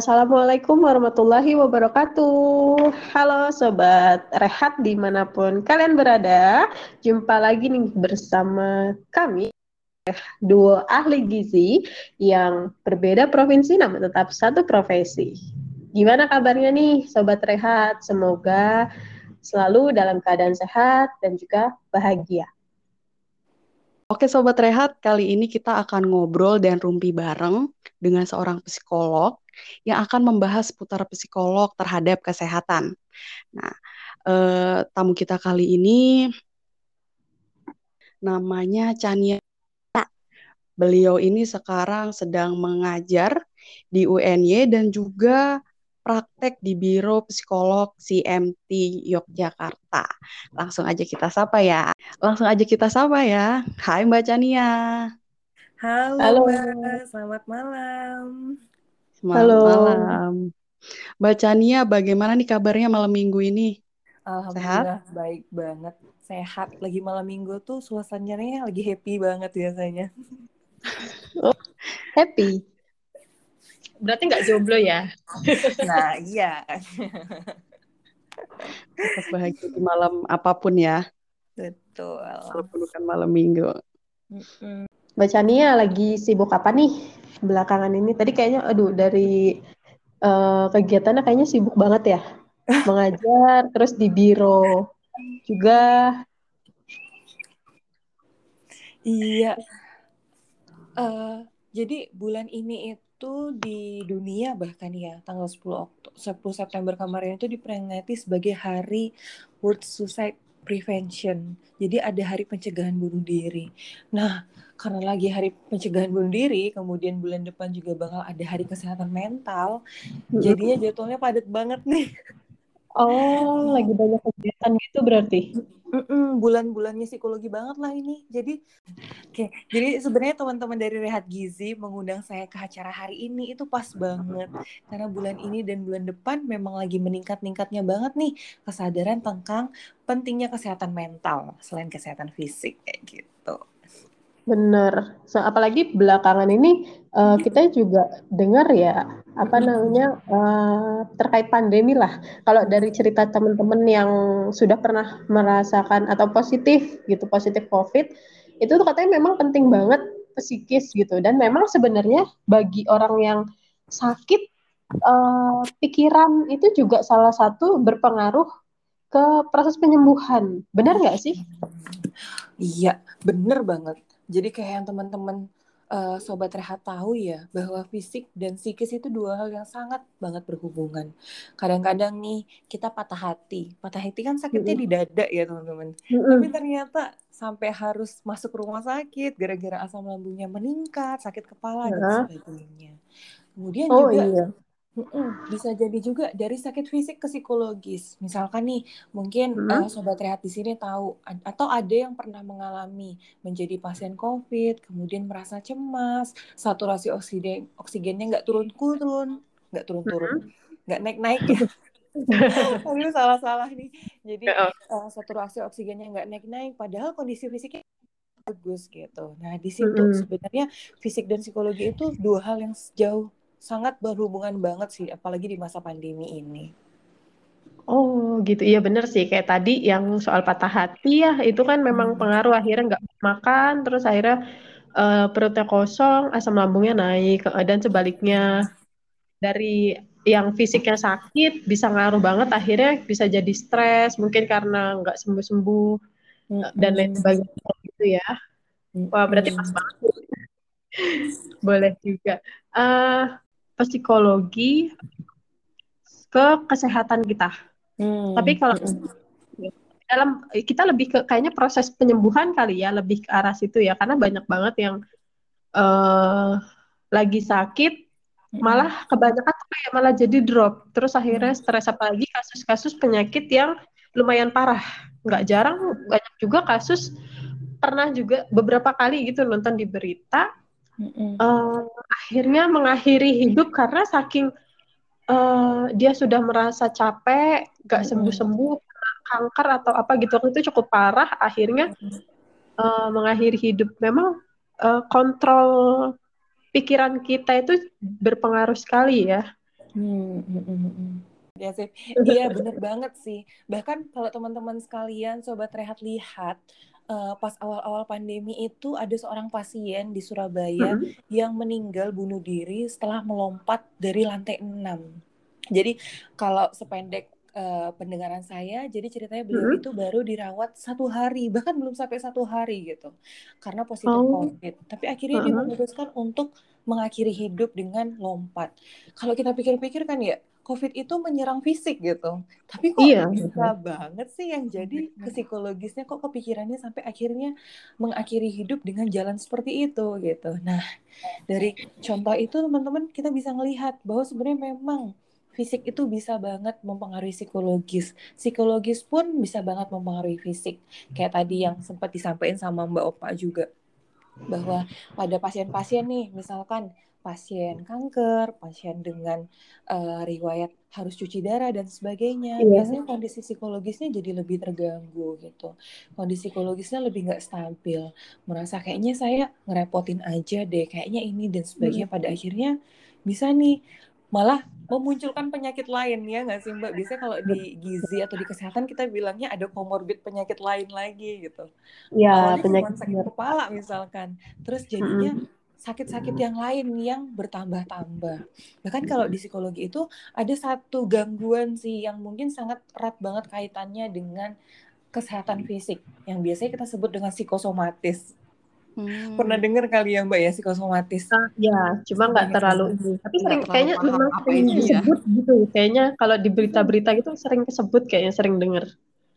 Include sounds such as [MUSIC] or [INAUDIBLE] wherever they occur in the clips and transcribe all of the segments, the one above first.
Assalamualaikum warahmatullahi wabarakatuh. Halo Sobat Rehat di mana pun kalian berada. Jumpa lagi nih bersama kami, dua ahli gizi yang berbeda provinsi namun tetap satu profesi. Gimana kabarnya nih Sobat Rehat? Semoga selalu dalam keadaan sehat dan juga bahagia. Oke Sobat Rehat, kali ini kita akan ngobrol dan rumpi bareng dengan seorang psikolog yang akan membahas seputar psikolog terhadap kesehatan. Nah, eh, tamu kita kali ini namanya Chania. Beliau ini sekarang sedang mengajar di UNY dan juga praktek di Biro Psikolog CMT Yogyakarta. Langsung aja kita sapa ya. Langsung aja kita sapa ya. Hai Mbak Chania. Halo, Halo. Mbak, selamat malam. Selamat Halo. malam. Mbak Chania, bagaimana nih kabarnya malam minggu ini? Alhamdulillah Sehat? baik banget. Sehat. Lagi malam minggu tuh suasananya lagi happy banget biasanya. [LAUGHS] Oh, happy? Berarti nggak jomblo ya? [LAUGHS] Nah, iya. Tetap bahagia di malam apa pun ya. Betul. Walaupun bukan malam minggu. Mbak Chania lagi sibuk apa nih belakangan ini? Tadi kayaknya, aduh, dari uh, kegiatannya kayaknya sibuk banget ya. [LAUGHS] Mengajar, terus di biro juga. Iya. Uh, jadi bulan ini itu itu di dunia bahkan ya tanggal 10 Oktober 10 September kemarin itu diperingati sebagai hari World Suicide Prevention. Jadi ada hari pencegahan bunuh diri. Nah, karena lagi hari pencegahan bunuh diri, kemudian bulan depan juga bakal ada hari kesehatan mental. Jadinya jadwalnya padat banget nih. Oh, lagi banyak kegiatan gitu berarti? Bulan-bulannya psikologi banget lah ini. Jadi, oke, jadi sebenarnya teman-teman dari Rehat Gizi mengundang saya ke acara hari ini itu pas banget karena bulan ini dan bulan depan memang lagi meningkat-ningkatnya banget nih kesadaran tentang pentingnya kesehatan mental selain kesehatan fisik kayak gitu. Bener. So, apalagi belakangan ini uh, kita juga dengar ya apa namanya uh, terkait pandemi lah. Kalau dari cerita teman-teman yang sudah pernah merasakan atau positif gitu positif COVID itu tuh katanya memang penting banget psikis gitu dan memang sebenarnya bagi orang yang sakit uh, pikiran itu juga salah satu berpengaruh ke proses penyembuhan. Benar nggak sih? Iya, bener banget jadi kayak yang teman-teman uh, sobat rehat tahu ya bahwa fisik dan psikis itu dua hal yang sangat banget berhubungan. Kadang-kadang nih kita patah hati, patah hati kan sakitnya mm -hmm. di dada ya teman-teman. Mm -hmm. Tapi ternyata sampai harus masuk rumah sakit gara-gara asam lambungnya meningkat, sakit kepala mm -hmm. dan sebagainya. Kemudian oh, juga iya bisa jadi juga dari sakit fisik ke psikologis. Misalkan nih, mungkin hmm. uh, sobat rehat di sini tahu atau ada yang pernah mengalami menjadi pasien COVID, kemudian merasa cemas, saturasi oksigen oksigennya nggak turun-turun, nggak turun-turun, nggak naik-naik [LAUGHS] [LAUGHS] ya. Aduh salah-salah nih. Jadi uh, saturasi oksigennya nggak naik-naik, padahal kondisi fisiknya bagus gitu. Nah di situ mm -hmm. sebenarnya fisik dan psikologi itu dua hal yang jauh sangat berhubungan banget sih, apalagi di masa pandemi ini. Oh gitu, iya bener sih. Kayak tadi yang soal patah hati ya itu kan memang hmm. pengaruh. Akhirnya nggak makan terus akhirnya uh, perutnya kosong asam lambungnya naik uh, dan sebaliknya. Dari yang fisiknya sakit bisa ngaruh banget. Akhirnya bisa jadi stres mungkin karena nggak sembuh sembuh hmm. dan lain sebagainya gitu ya. Wah berarti pas banget. [LAUGHS] Boleh juga. Uh, psikologi ke kesehatan kita. Hmm. Tapi kalau hmm. dalam kita lebih ke kayaknya proses penyembuhan kali ya, lebih ke arah situ ya, karena banyak banget yang uh, lagi sakit, hmm. malah kebanyakan kayak malah jadi drop, terus akhirnya hmm. stres apalagi kasus-kasus penyakit yang lumayan parah. Nggak jarang banyak juga kasus pernah juga beberapa kali gitu nonton di berita uh, akhirnya mengakhiri hidup karena saking uh, dia sudah merasa capek, gak sembuh-sembuh, kanker atau apa gitu itu cukup parah, akhirnya uh, mengakhiri hidup. Memang uh, kontrol pikiran kita itu berpengaruh sekali ya. Hmm, hmm, hmm, hmm. Ya sih, [LAUGHS] iya bener banget sih. Bahkan kalau teman-teman sekalian, sobat rehat lihat, uh, pas awal-awal pandemi itu ada seorang pasien di Surabaya Mm-mm. yang meninggal bunuh diri setelah melompat dari lantai 6. Jadi kalau sependek uh, pendengaran saya, jadi ceritanya beliau Mm-mm. itu baru dirawat satu hari, bahkan belum sampai satu hari gitu, karena positif Oh, COVID. Tapi akhirnya dia uh-huh. memutuskan untuk mengakhiri hidup dengan lompat. Kalau kita pikir-pikir kan ya, COVID itu menyerang fisik gitu. Tapi kok Iya, bisa banget sih yang jadi ke psikologisnya kok kepikirannya sampai akhirnya mengakhiri hidup dengan jalan seperti itu gitu. Nah, dari contoh itu teman-teman kita bisa melihat bahwa sebenarnya memang fisik itu bisa banget mempengaruhi psikologis. Psikologis pun bisa banget mempengaruhi fisik. Kayak tadi yang sempat disampaikan sama Mbak Opa juga bahwa pada pasien-pasien nih, misalkan pasien kanker, pasien dengan uh, riwayat harus cuci darah dan sebagainya, Iya. biasanya kondisi psikologisnya jadi lebih terganggu gitu. Kondisi psikologisnya lebih nggak stabil, merasa kayaknya saya ngerepotin aja deh, kayaknya ini dan sebagainya. Pada akhirnya bisa nih malah memunculkan penyakit lain ya nggak sih Mbak? Biasanya kalau di gizi atau di kesehatan kita bilangnya ada komorbid penyakit lain lagi gitu. Iya, penyakit sakit kepala misalkan, terus jadinya sakit-sakit yang lain yang bertambah-tambah. Bahkan kalau di psikologi itu ada satu gangguan sih yang mungkin sangat erat banget kaitannya dengan kesehatan fisik yang biasanya kita sebut dengan psikosomatis. Hmm. Pernah dengar kali ya Mbak ya psikosomatis? Ah, ya, cuma nggak Sebagai terlalu kesehatan. ini. Tapi sering kayaknya memang sering itu ya. disebut gitu. Kayaknya kalau di berita-berita gitu sering kesebut kayaknya sering dengar.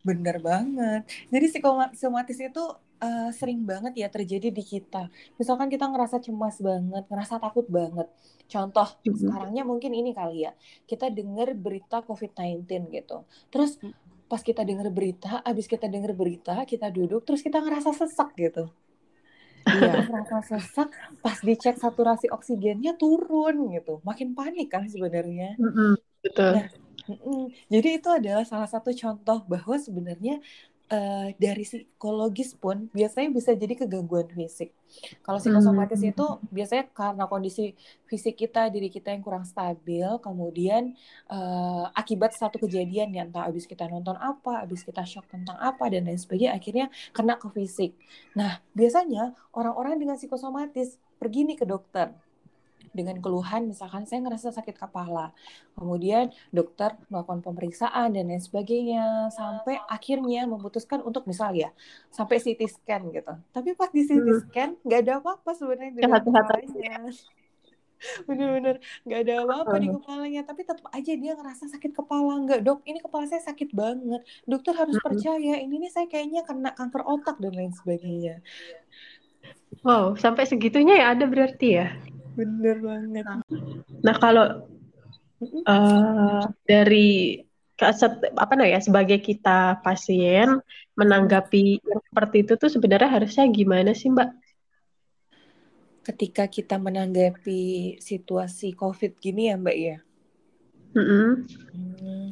Bener banget. Jadi psikosomatis itu uh, sering banget ya terjadi di kita. Misalkan kita ngerasa cemas banget, ngerasa takut banget. Contoh Mhm. sekarangnya mungkin ini kali ya. Kita dengar berita COVID-19 gitu. Terus pas kita dengar berita, abis kita dengar berita, kita duduk, terus kita ngerasa sesak gitu. Iya. Ngerasa sesak, pas dicek saturasi oksigennya turun gitu. Makin panik kan sebenarnya. Mm-mm, Betul. Nah, mm-mm. jadi itu adalah salah satu contoh bahwa sebenarnya uh, dari psikologis pun biasanya bisa jadi kegangguan fisik. Kalau psikosomatis Hmm. itu biasanya karena kondisi fisik kita, diri kita yang kurang stabil, kemudian uh, akibat satu kejadian ya entah habis kita nonton apa, habis kita shock tentang apa dan lain sebagainya, akhirnya kena ke fisik. Nah, biasanya orang-orang dengan psikosomatis pergi nih ke dokter dengan keluhan misalkan saya ngerasa sakit kepala. Kemudian dokter melakukan pemeriksaan dan lain sebagainya sampai akhirnya memutuskan untuk misal ya sampai CT scan gitu. Tapi pas di CT Hmm. scan nggak ada apa-apa sebenarnya aja. kepalanya. [LAUGHS] Bener-bener nggak ada apa-apa di Hmm. kepalanya tapi tetap aja dia ngerasa sakit kepala nggak dok ini kepala saya sakit banget dokter harus Mm-mm. percaya ini nih saya kayaknya kena kanker otak dan lain sebagainya Wow, sampai segitunya ya ada berarti ya. Bener banget Nah, kalau Mm-mm. eh, dari apa nah ya sebagai kita pasien menanggapi yang seperti itu tuh sebenarnya harusnya gimana sih, Mbak? ketika kita menanggapi situasi COVID gini ya Mbak ya. Mm-mm. Hmm.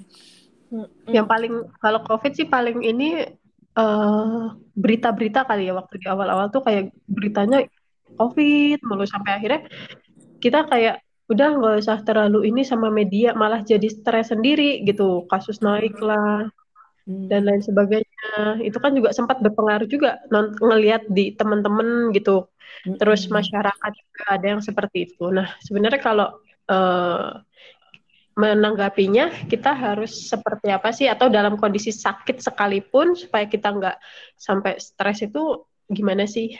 Mm-mm. Yang paling kalau COVID sih paling ini eh, berita-berita kali ya waktu di awal-awal tuh kayak beritanya COVID mulu sampai akhirnya kita kayak udah nggak usah terlalu ini sama media malah jadi stres sendiri gitu. Kasus naik lah dan Hmm. lain sebagainya. Itu kan juga sempat berpengaruh juga non ngelihat di teman-teman gitu. Terus Mm-mm. masyarakat juga ada yang seperti itu. Nah sebenarnya kalau eh, menanggapinya kita harus seperti apa sih? Atau dalam kondisi sakit sekalipun supaya kita nggak sampai stres itu gimana sih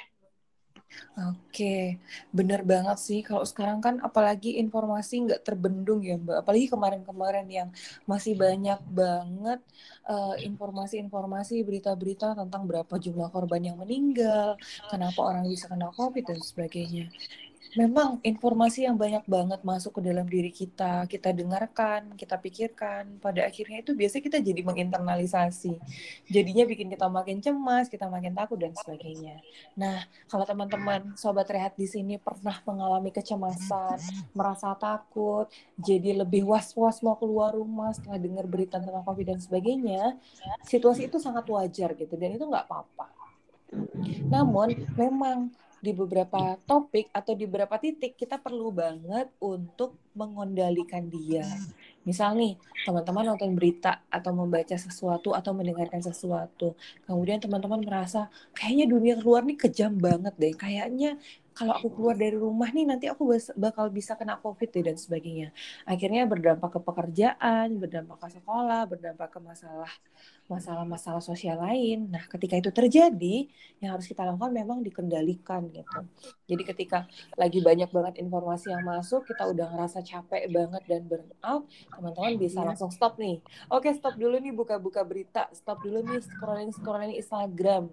Oke, bener banget sih. Kalau sekarang kan apalagi informasi nggak terbendung ya Mbak. Apalagi kemarin-kemarin yang masih banyak banget eh, informasi-informasi, berita-berita tentang berapa jumlah korban yang meninggal, kenapa orang bisa kena COVID dan sebagainya. Memang informasi yang banyak banget masuk ke dalam diri kita, kita dengarkan, kita pikirkan, pada akhirnya itu biasanya kita jadi menginternalisasi. Jadinya bikin kita makin cemas, kita makin takut dan sebagainya. Nah, kalau teman-teman sobat rehat di sini pernah mengalami kecemasan, merasa takut, jadi lebih was-was mau keluar rumah setelah dengar berita tentang COVID dan sebagainya, situasi itu sangat wajar gitu dan itu nggak apa-apa. Namun memang di beberapa topik atau di beberapa titik kita perlu banget untuk mengendalikan dia. Misal nih, teman-teman nonton berita atau membaca sesuatu atau mendengarkan sesuatu. Kemudian teman-teman merasa kayaknya dunia luar nih kejam banget deh. Kayaknya kalau aku keluar dari rumah nih nanti aku bakal bisa kena covid deh dan sebagainya. Akhirnya berdampak ke pekerjaan, berdampak ke sekolah, berdampak ke masalah masalah-masalah sosial lain. Nah, ketika itu terjadi, yang harus kita lakukan memang dikendalikan gitu. Jadi ketika lagi banyak banget informasi yang masuk, kita udah ngerasa capek banget dan burn out, teman-teman bisa iya. langsung stop nih. Oke, stop dulu nih buka-buka berita, stop dulu nih scrolling-scrolling Instagram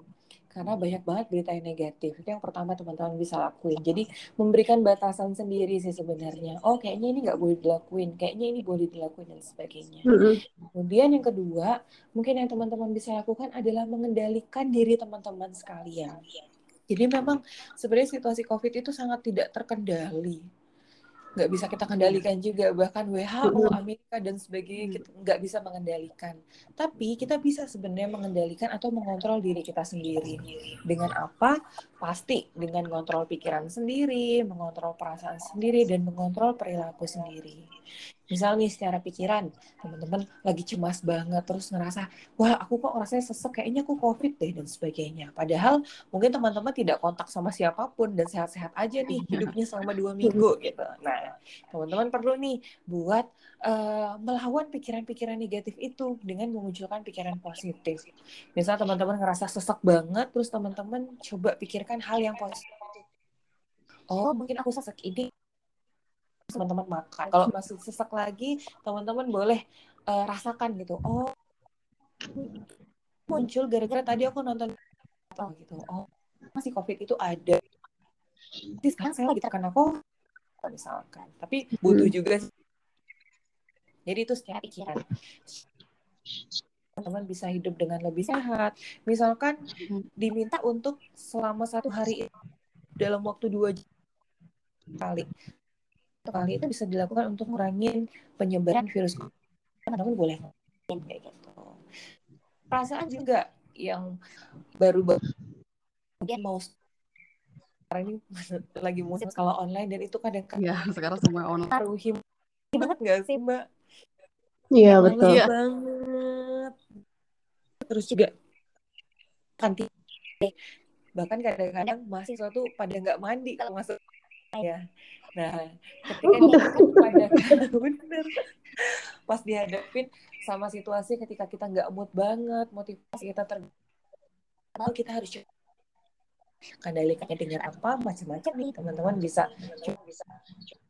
karena banyak banget berita yang negatif. Itu yang pertama teman-teman bisa lakuin. Jadi memberikan batasan sendiri sih sebenarnya. Oh kayaknya ini nggak boleh dilakuin, kayaknya ini boleh dilakuin dan sebagainya. Kemudian yang kedua, mungkin yang teman-teman bisa lakukan adalah mengendalikan diri teman-teman sekalian. Jadi memang sebenarnya situasi COVID itu sangat tidak terkendali nggak bisa kita kendalikan juga bahkan WHO Amerika dan sebagainya kita nggak bisa mengendalikan. Tapi kita bisa sebenarnya mengendalikan atau mengontrol diri kita sendiri. Dengan apa pasti dengan mengontrol pikiran sendiri mengontrol perasaan sendiri dan mengontrol perilaku sendiri. Misal nih secara pikiran teman-teman lagi cemas banget terus ngerasa wah aku kok rasanya sesek kayaknya aku covid deh dan sebagainya. Padahal mungkin teman-teman tidak kontak sama siapa pun dan sehat-sehat aja nih hidupnya selama dua minggu [LAUGHS] gitu. Nah teman-teman perlu nih buat uh, melawan pikiran-pikiran negatif itu dengan memunculkan pikiran positif. Misal teman-teman ngerasa sesek banget terus teman-teman coba pikirkan hal yang positif oh mungkin aku sesek ini teman-teman makan. Kalau masih sesak lagi, teman-teman boleh uh, rasakan gitu. Oh, muncul gara-gara tadi aku nonton apa gitu. Oh, masih COVID itu ada. Jadi sekarang saya lagi terkena COVID misalkan. Tapi butuh hmm. juga jadi itu secara pikiran. Teman-teman bisa hidup dengan lebih sehat. Misalkan diminta untuk selama satu hari dalam waktu dua kali. Kali itu bisa dilakukan untuk ngurangin penyebaran virus teman-teman boleh kayak gitu. Perasaan juga yang baru-baru mungkin mau sekarang ini [LAUGHS] lagi musim kalau online dan itu kadang-kadang ya sekarang semua online. Taruhim banget gak sih mbak? Iya betul. banget terus juga kanti. Bahkan kadang-kadang mahasiswa tuh pada nggak mandi kalau masuk. Ya. Nah, ketika oh, pada [LAUGHS] bener. Pas dihadapin sama situasi ketika kita nggak mood banget, motivasi kita ter kita harus kendalikannya dengan apa macam-macam nih teman-teman bisa coba bisa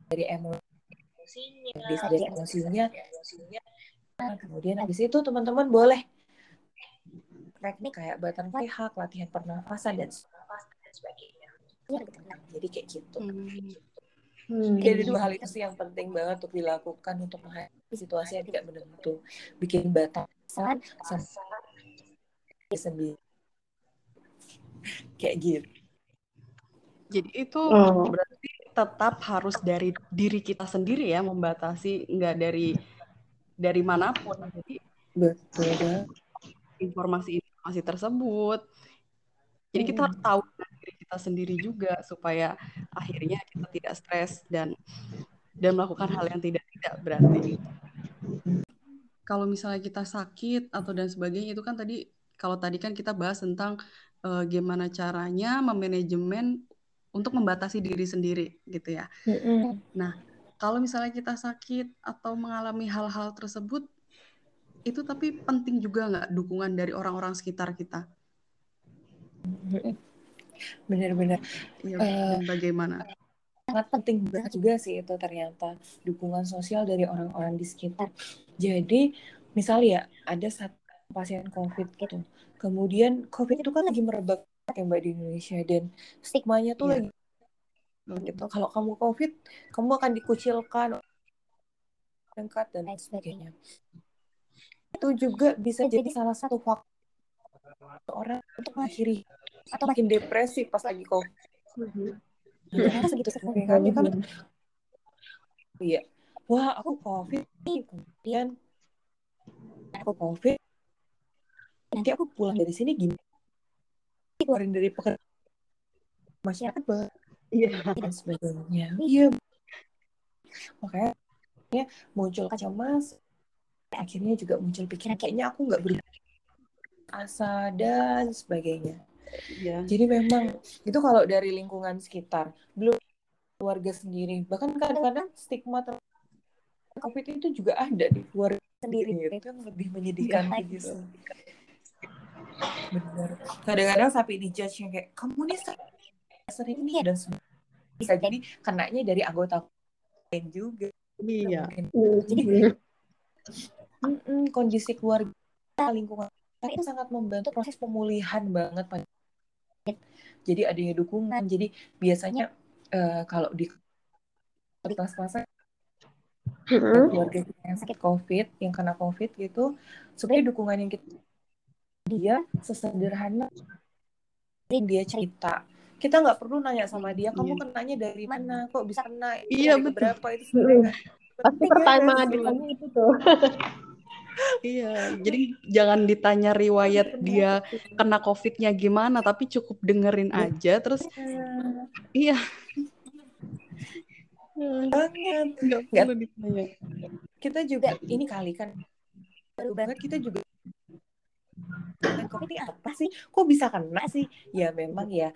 dari emosinya bisa dari emosinya. Nah, kemudian habis itu teman-teman boleh teknik kayak butterfly hack latihan pernafasan dan sebagainya jadi kayak gitu hmm. Hmm. Jadi dua hal itu sih yang penting banget untuk dilakukan untuk menghadapi situasi yang tidak menentu. Bikin batasan sama sendiri. Kayak gitu. Jadi itu oh. berarti tetap harus dari diri kita sendiri ya membatasi nggak dari dari mana pun. Jadi betul informasi-informasi tersebut. Jadi kita harus tahu kita sendiri juga supaya akhirnya kita tidak stres dan dan melakukan hal yang tidak tidak berarti. Kalau misalnya kita sakit atau dan sebagainya itu kan tadi kalau tadi kan kita bahas tentang uh, gimana caranya memanajemen untuk membatasi diri sendiri gitu ya. Nah, kalau misalnya kita sakit atau mengalami hal-hal tersebut, itu tapi penting juga nggak dukungan dari orang-orang sekitar kita? benar-benar. Ya, uh, bagaimana? sangat penting banget juga sih itu ternyata dukungan sosial dari orang-orang di sekitar. Jadi misalnya ya ada satu pasien covid gitu. Kemudian covid itu kan lagi merebak ya mbak di Indonesia. Dan stigmanya tuh yeah. lagi gitu. Kalau kamu covid kamu akan dikucilkan dekat dan sebagainya itu juga bisa jadi salah satu faktor orang untuk mengakhiri atau makin depresi pas lagi covid segitu seringnya kan iya wah aku covid kemudian aku covid nanti aku pulang dari sini gimana keluarin dari pekerjaan masyarakat banget Iya. dan sebagainya. Iya. Makanya muncul kecemas, akhirnya juga muncul pikiran kayaknya aku nggak berasa dan sebagainya. Iya. Jadi memang itu kalau dari lingkungan sekitar, belum keluarga sendiri. Bahkan kadang-kadang stigma terhadap COVID itu juga ada di keluarga sendiri. Itu yang lebih menyedihkan Iya, gitu. Benar. Kadang-kadang sampai dijudge yang kayak kamu nih sering ini dan sebagainya. bisa jadi kenanya dari anggota lain juga. Iya. Mungkin. Jadi, Mm-mm, kondisi keluarga lingkungan itu sangat membantu proses pemulihan banget Pak. jadi adanya dukungan jadi biasanya eh, kalau di kelas-kelas keluarga kita yang sakit covid yang kena covid gitu sebenarnya dukungan yang kita dia sesederhana dia cerita kita nggak perlu nanya sama dia kamu Iya. kenanya dari mana kok bisa kena Iya, betul. keberapa itu sebenarnya pasti pertama sih? ditanya [LAUGHS] itu tuh. Iya, jadi jangan ditanya riwayat dia kena COVID-nya gimana, tapi cukup dengerin aja. Terus, iya, banget perlu ditanya. kita juga ini kali kan baru banget kita juga covid ini apa sih? Kok bisa kena sih? Ya memang ya.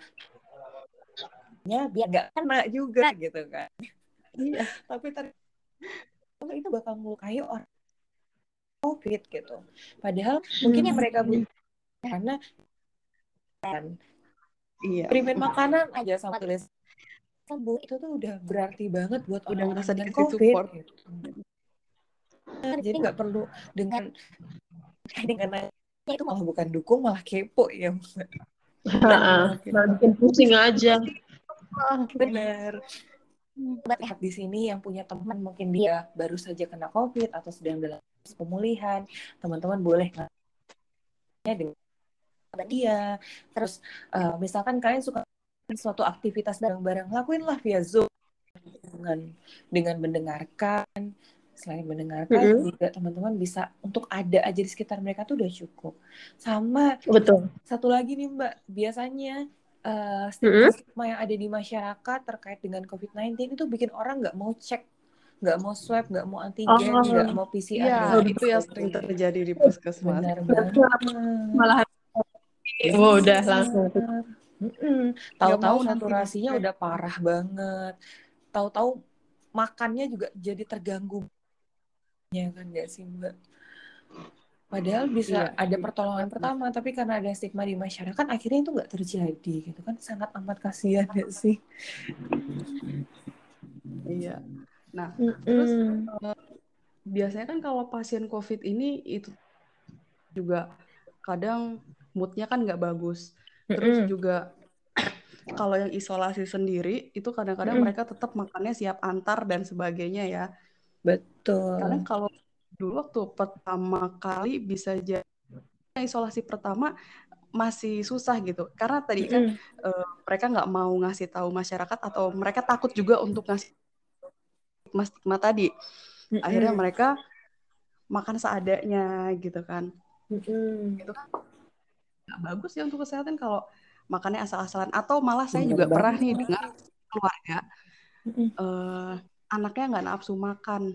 Ya biar nggak kena juga gitu kan. Iya, tapi ternyata itu bakal melukai orang covid gitu padahal mungkin yang mereka butuh karena kan iya. primen makanan aja sama tulis sembuh itu tuh udah berarti banget buat Udah orang-orang ngerasa dengan covid support. gitu. jadi nggak perlu dengan [LAUGHS] dengan nanya itu malah bukan dukung malah kepo [LAUGHS] ya Heeh. Malah bikin pusing aja. benar Sobat sehat di sini yang punya teman mungkin dia baru saja kena covid atau sedang dalam pemulihan teman-teman boleh dengan dia terus eh, misalkan kalian suka suatu aktivitas bareng-bareng lakuinlah via zoom dengan dengan mendengarkan selain mendengarkan Mm-mm. juga teman-teman bisa untuk ada aja di sekitar mereka tuh udah cukup sama Betul. satu lagi nih Mbak, biasanya Mm-mm. stigma yang ada di masyarakat terkait dengan COVID-19 itu bikin orang nggak mau cek, nggak mau swab, nggak mau antigen, Oh. nggak mau PCR. Iya, dan itu yang sering terjadi di puskesmas. Benar Benar. banget. Malah oh, udah langsung. Tahu-tahu saturasinya udah parah banget. Tahu-tahu makannya juga jadi terganggu. Ya kan nggak sih Mbak? Padahal bisa Iya. ada pertolongan pertama, tapi karena ada stigma di masyarakat, akhirnya itu nggak terjadi, gitu kan? Sangat amat kasihan nggak sih? Iya. Nah, terus Mm-mm. biasanya kan kalau pasien COVID ini itu juga kadang moodnya kan nggak bagus. Terus Mm-mm. juga [CLEARS THROAT] kalau yang isolasi sendiri itu kadang-kadang Mm-mm. mereka tetap makannya siap antar dan sebagainya ya. Betul. Karena kalau dulu waktu pertama kali bisa jadi isolasi pertama masih susah gitu. Karena tadi kan Mm-mm. eh, mereka nggak mau ngasih tahu masyarakat atau mereka takut juga untuk ngasih stigma-stigma tadi. Akhirnya Mm-mm. mereka makan seadanya gitu kan. Mm-mm. Itu kan nggak bagus ya untuk kesehatan kalau makannya asal-asalan. Atau malah saya juga pernah nih dengar keluarga Mm-mm. eh, anaknya nggak nafsu makan.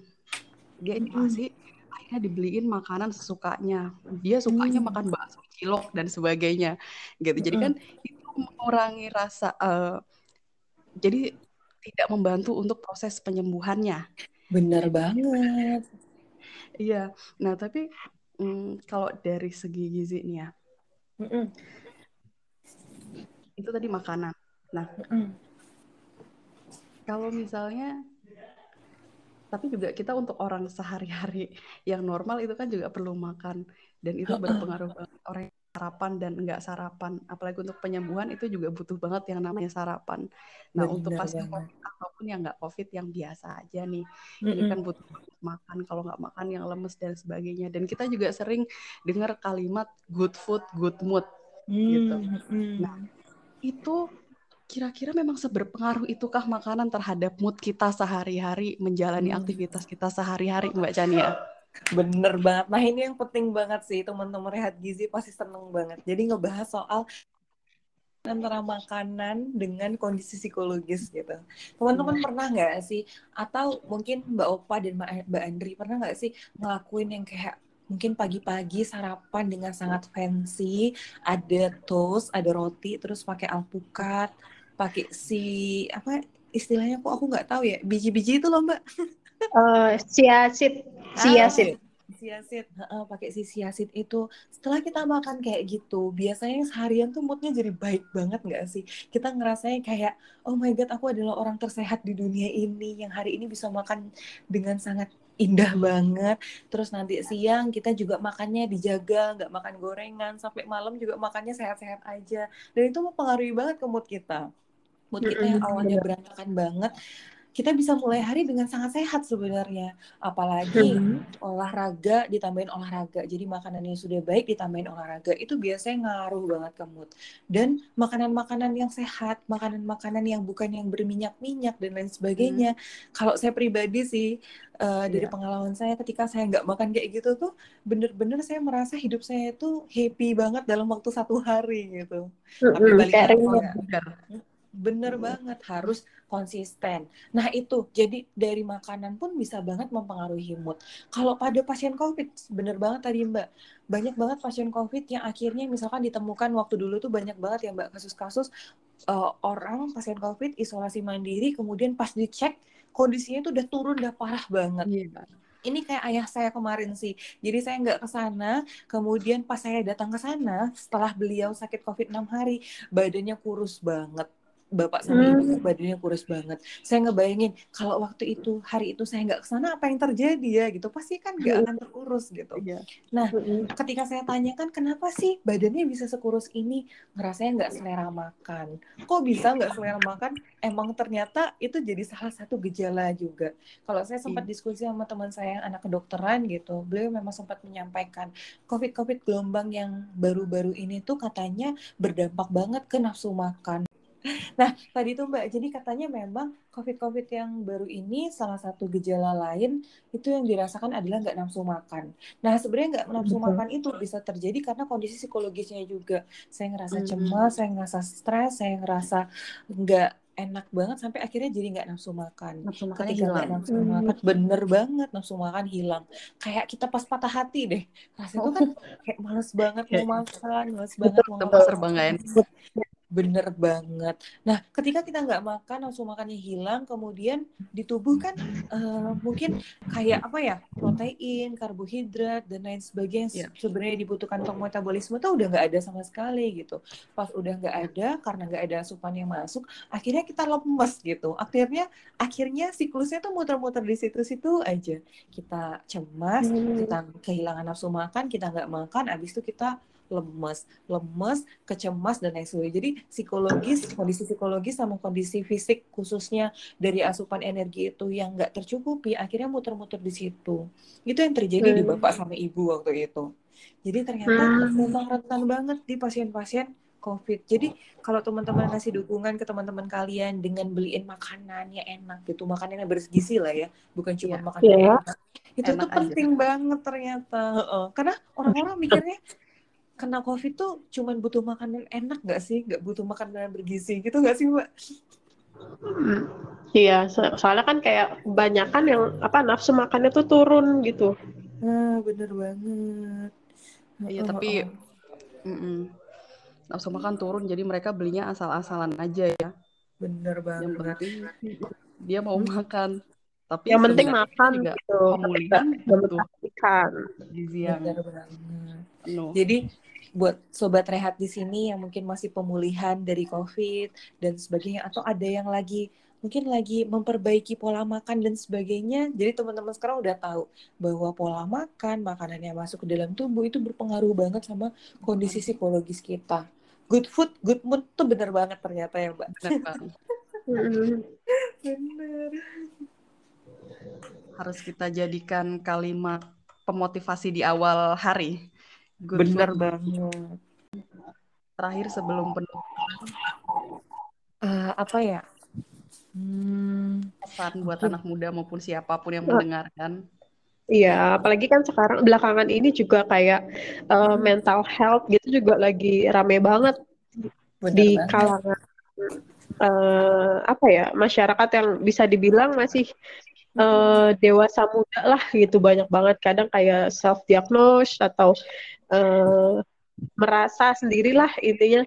Dia Mm-mm. dikasih akhirnya dibeliin makanan sesukanya. Dia sukanya Mm. makan bakso cilok dan sebagainya gitu. Jadi kan itu mengurangi rasa eh, jadi tidak membantu untuk proses penyembuhannya. Bener banget. Iya. Nah, tapi mm, kalau dari segi gizi nih ya, Mm-mm. itu tadi makanan. Nah, Mm-mm. kalau misalnya tapi juga kita untuk orang sehari-hari yang normal itu kan juga perlu makan dan itu berpengaruh banget orang sarapan dan enggak sarapan apalagi untuk penyembuhan itu juga butuh banget yang namanya sarapan nah untuk Bener pasien. COVID ataupun yang nggak COVID yang biasa aja nih ini Mm-mm. kan butuh makan kalau nggak makan yang lemes dan sebagainya dan kita juga sering dengar kalimat good food good mood gitu. Mm-mm. Nah, itu kira-kira memang seberpengaruh itukah makanan terhadap mood kita sehari-hari menjalani Hmm. aktivitas kita sehari-hari Mbak Chania? Bener banget. Nah ini yang penting banget sih teman-teman rehat gizi pasti seneng banget. Jadi ngebahas soal antara makanan dengan kondisi psikologis gitu. Teman-teman Iya. pernah nggak sih? Atau mungkin Mbak Opa dan Mbak Andri pernah nggak sih ngelakuin yang kayak mungkin pagi-pagi sarapan dengan sangat fancy, ada toast, ada roti, terus pakai alpukat, pakai si apa istilahnya kok aku nggak tahu ya biji-biji itu loh Mbak. Uh, chia seed, seed. Siasit, Heeh, pakai si siasit itu. Setelah kita makan kayak gitu, biasanya seharian tuh moodnya jadi baik banget nggak sih? Kita ngerasanya kayak, oh my god, aku adalah orang tersehat di dunia ini yang hari ini bisa makan dengan sangat indah banget. Terus nanti siang kita juga makannya dijaga, nggak makan gorengan. Sampai malam juga makannya sehat-sehat aja. Dan itu mempengaruhi banget ke mood kita. Mood kita yang awalnya berantakan banget, kita bisa mulai hari dengan sangat sehat sebenarnya. Apalagi Mhm. olahraga ditambahin olahraga. Jadi makanannya sudah baik ditambahin olahraga. Itu biasanya ngaruh banget ke mood. Dan makanan-makanan yang sehat, makanan-makanan yang bukan yang berminyak-minyak dan lain sebagainya. Kalau saya pribadi sih eh, dari Iya. pengalaman saya ketika saya nggak makan kayak gitu tuh bener-bener saya merasa hidup saya itu happy banget dalam waktu satu hari gitu. Tapi Mm-mm, balik kayak Bener banget, harus konsisten. Nah itu, jadi dari makanan pun bisa banget mempengaruhi mood. Kalau pada pasien COVID, bener banget tadi Mbak, banyak banget pasien COVID yang akhirnya misalkan ditemukan waktu dulu tuh banyak banget ya Mbak kasus-kasus uh, orang pasien COVID isolasi mandiri, kemudian pas dicek kondisinya tuh udah turun, udah parah banget. Iya. Ini kayak ayah saya kemarin sih. Jadi saya nggak ke sana, kemudian pas saya datang ke sana, setelah beliau sakit COVID 6 hari, badannya kurus banget bapak sama Hmm. ibu badannya kurus banget. Saya ngebayangin kalau waktu itu hari itu saya nggak ke sana apa yang terjadi ya gitu pasti kan nggak akan terurus gitu. Iya. Nah Mm-mm. ketika saya tanyakan kenapa sih badannya bisa sekurus ini ngerasanya nggak selera makan. Kok bisa nggak selera makan? Emang ternyata itu jadi salah satu gejala juga. Kalau saya sempat Iya. diskusi sama teman saya yang anak kedokteran gitu, beliau memang sempat menyampaikan covid covid gelombang yang baru-baru ini tuh katanya berdampak banget ke nafsu makan. Nah, tadi tuh Mbak, jadi katanya memang COVID-COVID yang baru ini salah satu gejala lain itu yang dirasakan adalah nggak nafsu makan. Nah, sebenarnya nggak nafsu Betul. makan itu bisa terjadi karena kondisi psikologisnya juga. Saya ngerasa Mhm. cemas, saya ngerasa stres, saya ngerasa nggak enak banget sampai akhirnya jadi nggak nafsu makan. Nafsu nggak hilang. nafsu Hmm. makan, bener banget nafsu makan hilang. Kayak kita pas patah hati deh. Rasanya tuh kan kayak males banget mau makan, males banget mau Tempat serba enak. Bener banget. Nah, ketika kita nggak makan, nafsu makannya hilang, kemudian di tubuh kan eh, mungkin kayak apa ya, protein, karbohidrat, dan lain sebagainya yang sebenarnya dibutuhkan untuk metabolisme tuh udah nggak ada sama sekali gitu. Pas udah nggak ada, karena nggak ada asupan yang masuk, akhirnya kita lemes gitu. Akhirnya, akhirnya siklusnya tuh muter-muter di situ-situ aja. Kita cemas, Hmm. kita kehilangan nafsu makan, kita nggak makan, abis itu kita lemes, lemes, kecemas dan lain sebagainya. Jadi psikologis, kondisi psikologis sama kondisi fisik khususnya dari asupan energi itu yang nggak tercukupi, akhirnya muter-muter di situ. Itu yang terjadi di Hmm. bapak sama ibu waktu itu. Jadi ternyata Hmm. memang rentan banget di pasien-pasien COVID. Jadi kalau teman-teman ngasih dukungan ke teman-teman kalian dengan beliin makanan yang enak gitu, makanan yang bergizi lah ya, bukan cuma Iya. makan yang Iya. enak. Itu Enak tuh aja. penting banget ternyata. Heeh. Karena orang-orang mikirnya kena COVID tuh cuman butuh makanan enak gak sih? Gak butuh makanan bergizi gitu gak sih Mbak? Mm. Iya, so- soalnya kan kayak kebanyakan yang apa nafsu makannya tuh turun gitu. Nah, bener banget. Iya, Heeh, tapi heeh. mm-mm. nafsu makan turun, jadi mereka belinya asal-asalan aja ya. bener Yang banget. penting dia mau makan. Tapi Yang penting makan juga gitu, pemulihan gizi yang Bener banget. Jadi buat sobat rehat di sini yang mungkin masih pemulihan dari COVID dan sebagainya atau ada yang lagi mungkin lagi memperbaiki pola makan dan sebagainya. Jadi teman-teman sekarang udah tahu bahwa pola makan, makanan yang masuk ke dalam tubuh itu berpengaruh banget sama kondisi psikologis kita. Good food, good mood tuh bener banget ternyata ya Mbak. Banget. [LAUGHS] Bener. Harus kita jadikan kalimat pemotivasi di awal hari. Good Bener food. banget. Terakhir sebelum penutupan Eh, apa ya? Hmm, pesan buat anak muda maupun siapa pun yang mendengarkan. Iya, apalagi kan sekarang belakangan ini juga kayak uh, mental health gitu juga lagi rame banget. Benar di banget. kalangan uh, apa ya masyarakat yang bisa dibilang masih uh, dewasa muda lah gitu banyak banget. Kadang kayak self diagnose atau uh, merasa sendirilah intinya.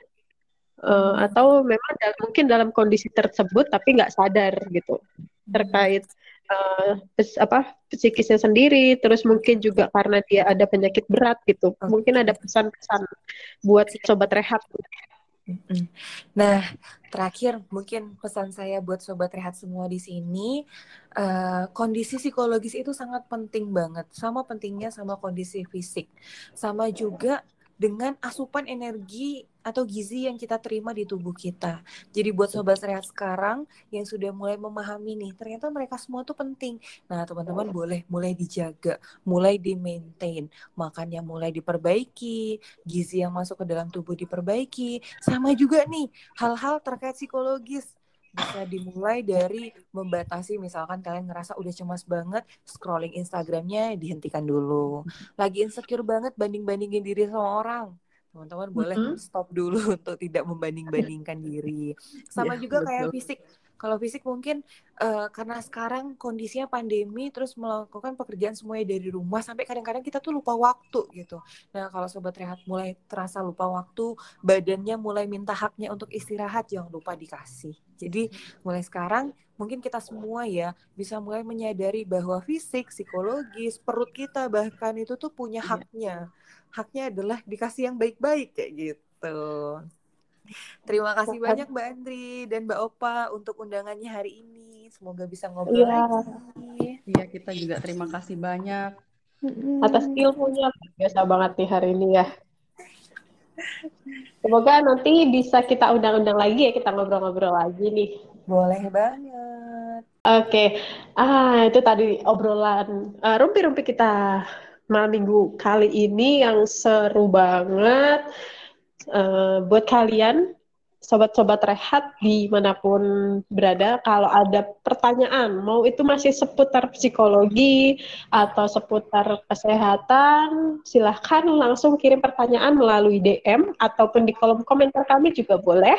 Uh, atau memang dal mungkin dalam kondisi tersebut tapi nggak sadar gitu terkait uh, apa psikisnya sendiri. Terus mungkin juga karena dia ada penyakit berat gitu. Mungkin ada pesan-pesan buat sobat rehat Nah, terakhir mungkin pesan saya buat sobat rehat semua di sini, uh, kondisi psikologis itu sangat penting banget, sama pentingnya sama kondisi fisik, sama juga dengan asupan energi atau gizi yang kita terima di tubuh kita. Jadi buat sobat sehat sekarang yang sudah mulai memahami nih, ternyata mereka semua tuh penting. Nah, teman-teman boleh mulai dijaga, mulai di-maintain, makannya mulai diperbaiki, gizi yang masuk ke dalam tubuh diperbaiki, sama juga nih hal-hal terkait psikologis bisa dimulai dari membatasi misalkan kalian ngerasa udah cemas banget scrolling Instagramnya dihentikan dulu lagi insecure banget banding bandingin diri sama orang teman-teman boleh mm -hmm. stop dulu [LAUGHS] untuk tidak membanding bandingkan diri sama yeah, juga betul. kayak fisik kalau fisik mungkin uh, karena sekarang kondisinya pandemi terus melakukan pekerjaan semuanya dari rumah sampai kadang-kadang kita tuh lupa waktu gitu. Nah, kalau sobat rehat mulai terasa lupa waktu, badannya mulai minta haknya untuk istirahat jangan lupa dikasih. Jadi mulai sekarang mungkin kita semua ya bisa mulai menyadari bahwa fisik, psikologis, perut kita bahkan itu tuh punya iya. haknya. Haknya adalah dikasih yang baik-baik kayak gitu. Terima kasih banyak Mbak Andri dan Mbak Opa untuk undangannya hari ini. Semoga bisa ngobrol ya. lagi. Iya, kita juga terima kasih banyak atas ilmunya. Biasa banget nih hari ini ya. [LAUGHS] Semoga nanti bisa kita undang-undang lagi ya, kita ngobrol-ngobrol lagi nih. Boleh banget. Oke, okay. ah itu tadi obrolan uh, rumpi-rumpi kita malam minggu kali ini yang seru banget uh, buat kalian sobat-sobat rehat di mana pun berada kalau ada pertanyaan mau itu masih seputar psikologi atau seputar kesehatan silahkan langsung kirim pertanyaan melalui DM ataupun di kolom komentar kami juga boleh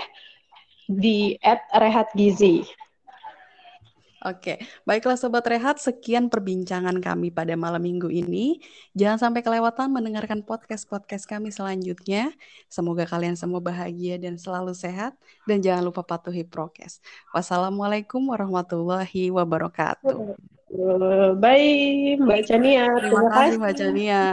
di @rehatgizi Oke, baiklah Sobat Rehat, sekian perbincangan kami pada malam minggu ini. Jangan sampai kelewatan mendengarkan podcast-podcast kami selanjutnya. Semoga kalian semua bahagia dan selalu sehat. Dan jangan lupa patuhi prokes. Wassalamualaikum warahmatullahi wabarakatuh. Bye, Mbak Chania. Terima, kasih, Mbak Chania.